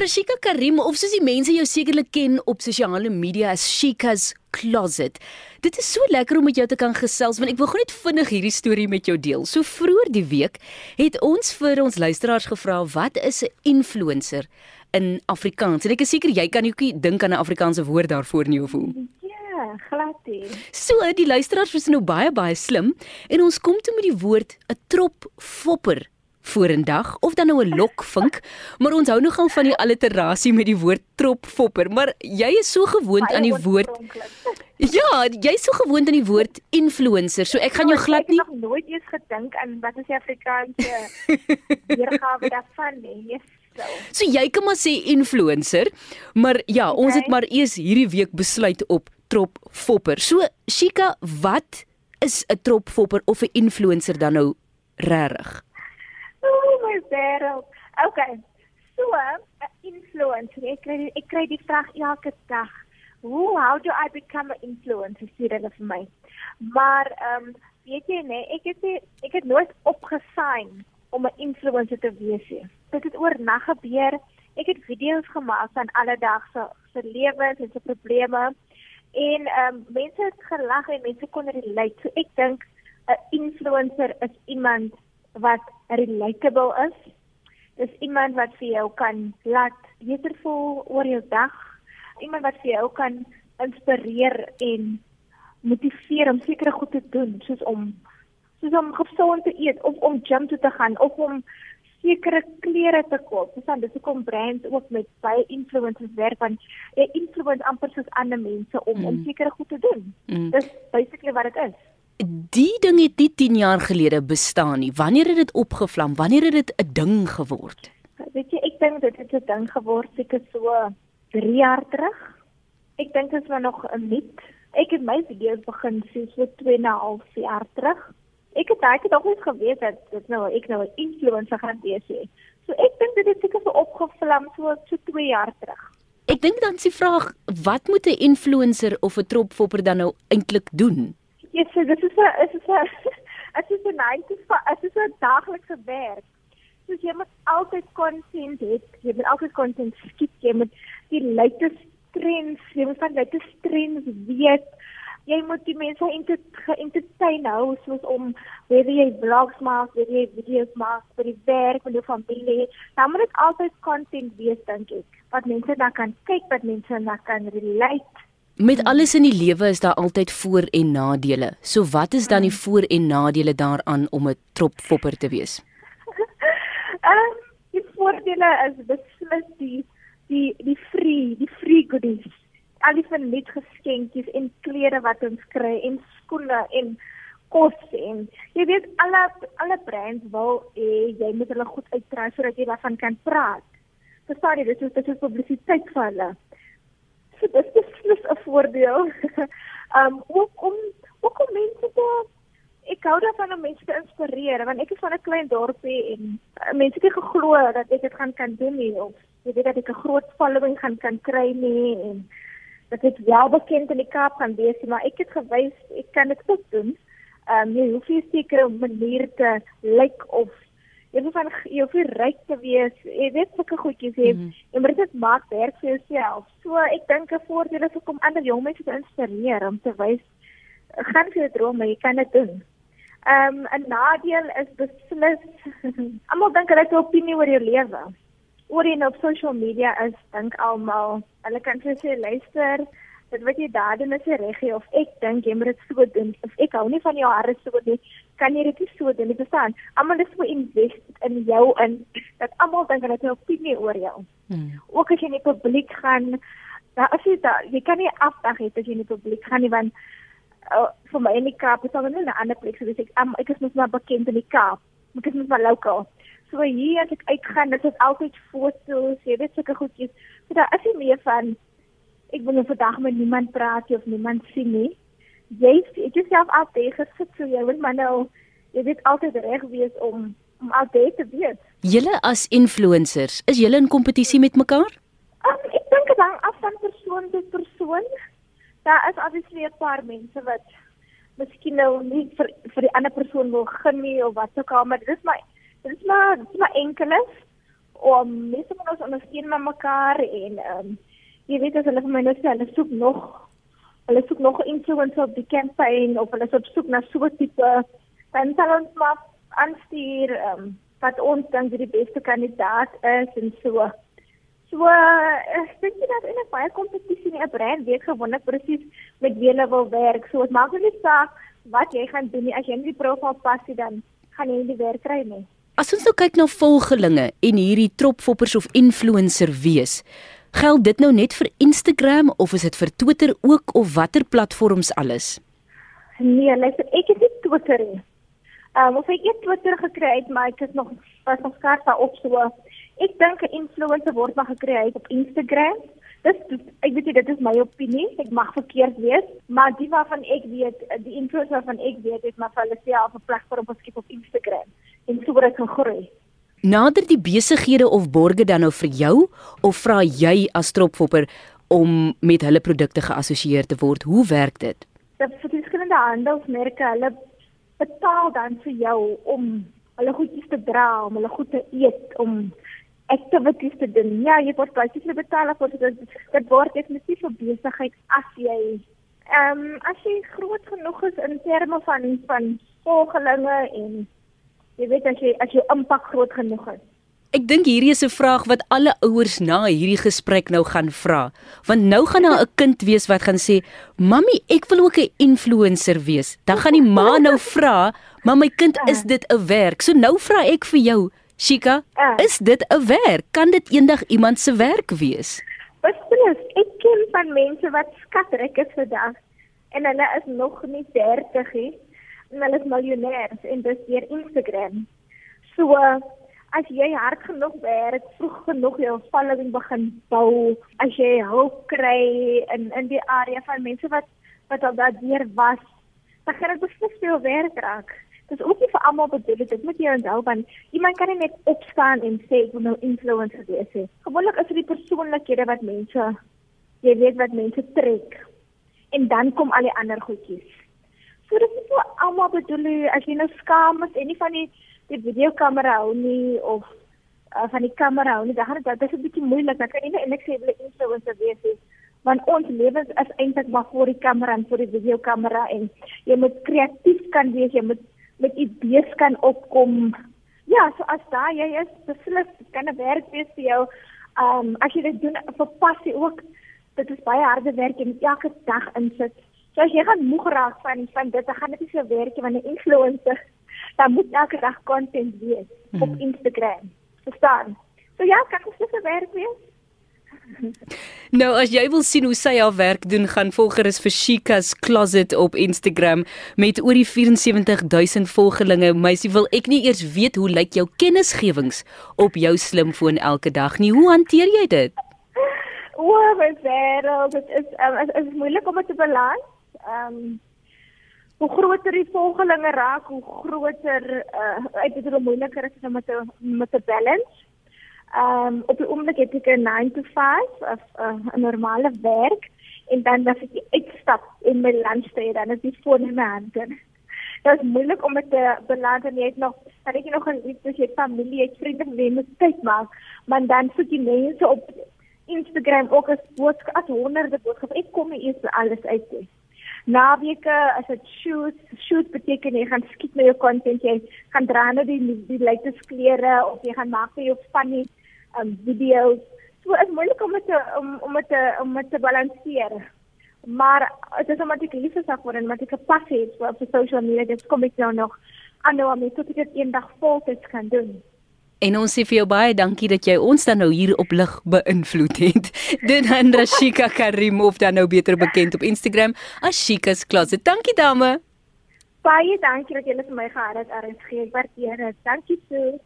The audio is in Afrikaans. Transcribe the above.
Rashika Karim of soos die mense jou sekerlik ken op sosiale media as Shika's Closet. Dit is so lekker om met jou te kan gesels want ek wil gou net vinnig hierdie storie met jou deel. So vroeër die week het ons vir ons luisteraars gevra wat is 'n influencer in Afrikaans? En ek is seker jy kan ook dink aan 'n Afrikaanse woord daarvoor nie of hoe. Ja, glad nie. So, die luisteraars was nou baie baie slim en ons kom toe met die woord 'n trop fopper vorendag of dan nou 'n lokvink, maar ons hou nogal van die alliterasie met die woord trop fopper, maar jy is so gewoond aan die woord Ja, jy is so gewoond aan die woord influencer. So ek gaan jou glad nie Ek het nog nooit eens gedink aan wat is die Afrikaanse weergawe daarvan nie. Yes, so. So jy kan maar sê influencer, maar ja, ons het Okay. maar eers hierdie week besluit op trop fopper. So Shika, wat is 'n trop fopper of 'n influencer dan nou regtig? Wêreld. Okay. So, 'n influencer. Ek kry ek kry die vraag elke dag. Hoe how do I become an influencer? Sê hulle vir my. Maar ehm um, weet jy nee, ek het nie, ek het nooit opgesign om 'n influencer te wees nie. Dit het oornag gebeur. Ek het video's gemaak van alledaagse se lewens en se probleme. En ehm um, mense het gelag en mense kon relate. So ek dink 'n influencer is iemand wat relatable is. Dis iemand wat vir jou kan laat beter voel oor jou dag. Iemand wat vir jou kan inspireer en motiveer om sekere goed te doen, soos om soos om gesond te eet of om gym toe te gaan of om sekere klere te koop. Dis dan dis hoekom brands ook met baie influencers werk want jy influence amper soos ander mense om mm. om sekere goed te doen. Mm. Dis basically wat dit is. Die ding het nie 10 jaar gelede bestaan nie. Wanneer het dit opgevlam? Wanneer het dit 'n ding geword? Weet jy, ek dink dit het 'n ding geword seker so 3 jaar terug. Ek dink dit is maar nog 'n mit. Ek het my video's begin sien so 2 en 'n half jaar terug. Ek het daai tyd nog nie geweet dat dit nou ek nou 'n influencer gaan wees nie. So ek dink dit het seker so opgevlam so so 2 jaar terug. Ek dink dan is die vraag, wat moet 'n influencer of 'n tropfopper dan nou eintlik doen? Ja, so dit is 'n is 'n dit is 'n 9 to 5, dit is 'n daaglikse werk. So jy moet altyd content hê. Jy moet altyd content skiet. Jy moet die latest trends, jy moet van latest trends weet. Jy moet die mense entertain hou soos om wanneer jy vlogs maak, wanneer jy video's maak vir die werk met jou familie. Dan moet dit altyd content wees dink ek. Wat mense dan kan kyk, wat mense dan kan relate. Met alles in die lewe is daar altyd voor en nadele. So wat is dan die voor en nadele daaraan om 'n tropfopper te wees? Ehm die voordele is beslis die die die free, die free goodies. Al die verniet geskenkies en klere wat ons kry en skoene en kos en jy weet alle alle brands wil hê jy moet hulle goed uittrek sodat jy daarvan kan praat. Verstaan jy, dit is dit is publisiteit vir hulle. So dit is beslis 'n voordeel. Ehm um, ook om ook om mense te ek hou daarvan om mense te inspireer want ek is van 'n klein dorpie en uh, mense het geglo dat ek dit gaan kan doen nie of jy weet dat ek 'n groot following gaan kan kry nie en dat ek wel bekend in die Kaap gaan wees maar ek het gewys ek kan dit ook doen. Ehm um, jy hoef nie seker 'n manier te lyk of jy hoef van jy hoef ryk te wees. Jy weet sulke goedjies hê. Mm. Jy moet dit maak werk vir jouself. So ek dink 'n voordeel is om ander jong mense te inspireer om te wys gaan vir jou drome, jy kan dit doen. Ehm um, 'n nadeel is beslis almal dink hulle het 'n opinie oor jou lewe. Oor nou op social media is, dink almal, hulle kan sê sê luister, dit wat jy daar doen is reg of ek dink jy moet dit so doen. Of ek hou nie van jou hare so nie, kan jy dit nie so doen nie, verstaan? Almal is so invest in jou in dat almal dink hulle het 'n opinie oor jou. Hmm. Ook as jy in die publiek gaan, daar is jy daar, jy kan nie afdag hê as jy in die publiek gaan nie want uh, vir my in die Kaap is almal in 'n ander plek so dis ek um, ek is mos maar bekend in die Kaap. Ek is mos maar lokaal. So hier as ek uitgaan, dit is altyd foto's, jy weet sulke goedjies. So daar is nie meer van ek wil nou vandag met niemand praat of niemand sien nie. Jy ek is self altyd gesit so jy wil maar nou jy weet altyd reg wees om om altyd te wees. Julle as influencers, is julle in kompetisie met mekaar? Um, ek dink dit hang af van persoon tot persoon. Daar is obviously 'n paar mense wat miskien nou nie vir vir die ander persoon wil gun nie of wat ook al, maar dit is maar dit is maar dit is maar enkeles om mense van ons ondersteun met mekaar en ehm um, jy weet as hulle vir my nou sê hulle soek nog hulle soek nog influencer op die campaign of hulle soek soek na so 'n tipe dan sal ons maar aanstuur um, wat ons dink die beste kandidaat is en so. So ek dink jy dat in 'n baie kompetisie 'n brand weet gewoonlik presies met wie hulle wil werk. So dit maak nie saak wat jy gaan doen nie. As jy nie die profiel pas nie dan gaan jy nie die werk kry nie. As ons nou kyk na volgelinge en hierdie tropfoppers of influencer wees, geld dit nou net vir Instagram of is dit vir Twitter ook of watter platforms alles? Nee, luister, ek het nie Twitter nie. Ehm um, of ek het Twitter gekry het, maar ek is nog was nog skerp daarop so. Ek dink 'n influencer word maar gekry op Instagram. Dis ek weet nie dit is my opinie. Ek mag verkeerd wees, maar die waarvan ek weet, die influencer waarvan ek weet, het maar hulle self 'n platform geskep op Instagram en so word dit gegroei. Nader die besighede of borge dan nou vir jou of vra jy as tropfopper om met hulle produkte geassosieer te word? Hoe werk dit? Dit vir verskillende handelsmerke, hulle betaal dan vir jou om hulle goedjies te dra, om hulle goed te eet, om activities te doen. Ja, jy word basies betaal vir dit. Dit word definitief 'n besigheid as jy ehm um, as jy groot genoeg is in terme van van volgelinge en jy weet as jy as jou impak groot genoeg is. Ek dink hierdie is 'n vraag wat alle ouers na hierdie gesprek nou gaan vra. Want nou gaan daar 'n kind wees wat gaan sê, "Mamy, ek wil ook 'n influencer wees." Dan gaan die ma nou vra, "Maar my kind, is dit 'n werk?" So nou vra ek vir jou, Shika, is dit 'n werk? Kan dit eendag iemand se werk wees? Beslis, ek ken van mense wat skatryk is vandag en hulle is nog nie 30 nie. Hulle is miljonêers en dis deur Instagram. So as jy hard genoeg werk, vroeg genoeg jou following begin bou, as jy hulp kry in in die area van mense wat wat al daar deur was, dan gaan dit beslis veel werk raak. Dit is ook nie vir almal bedoel dit moet jy onthou want iemand kan nie net opstaan en sê ek wil nou influencer wees nie. Gewoonlik is dit die persoonlikhede wat mense jy weet wat mense trek. En dan kom al die ander goedjies. So dit is nie almal bedoel as jy nou skaam is en nie van die die videokamera hou nie of uh, van die kamera hou nie, dan gaan dit is 'n bietjie moeilik. Dan kan jy nie eintlik sê jy wil influencer wees nie. Want ons lewens is eintlik maar voor die kamera en voor die videokamera en jy moet kreatief kan wees, jy moet met idees kan opkom. Ja, so as daai jy is beslis kan 'n werk wees vir jou. Ehm um, as jy dit doen vir passie ook, dit is baie harde werk en elke dag insit. So as jy gaan moeg raak van van dit, dan gaan dit nie so werk nie want 'n influencer dan moet elke dag content wees hmm. op mhm. Instagram. Verstaan? So ja, kan dit seker werk wees. Nou as jy wil sien hoe sy haar werk doen, gaan volg gerus vir Shika's Closet op Instagram met oor die 74000 volgelinge. Meisie, wil ek nie eers weet hoe lyk jou kennisgewings op jou slimfoon elke dag nie. Hoe hanteer jy dit? O, my wêreld, dit is um, is, is moeilik om dit te balans. Ehm um, hoe groter die volgelinge raak, hoe groter uh ek bedoel moeiliker is dit om te met te balance. Ehm um, op die oomblik het ek 'n 9 to 5 of uh, 'n normale werk en dan as ek uitstap in my lunchtyd dan is die foon in my hand. Dit is moeilik om dit te balans en jy het nog dan het jy nog 'n as jy familie, jy vriende, wie moet tyd maak, maar dan sit jy mense op Instagram ook as boodskap as honderde boodskappe. Ek kom nie eers alles uit nie naweke as dit shoot shoot beteken jy gaan skiet met jou content jy gaan dra net die die latest klere of jy gaan maak vir jou funny um, videos. So is moeilik om dit om om dit om dit te balanseer. Maar dit is omdat ek liefde sak word en omdat ek 'n passie het vir social media dit kom ek nou nog aan nou om dit tot ek eendag voltyds kan doen En ons sê vir jou baie dankie dat jy ons dan nou hier op lig beïnvloed het. Dit dan Rashika Karim of dan nou beter bekend op Instagram as Shika's Closet. Dankie dame. Baie dankie dat jy vir my gehad het, RSG. Ek waardeer dit. Dankie so.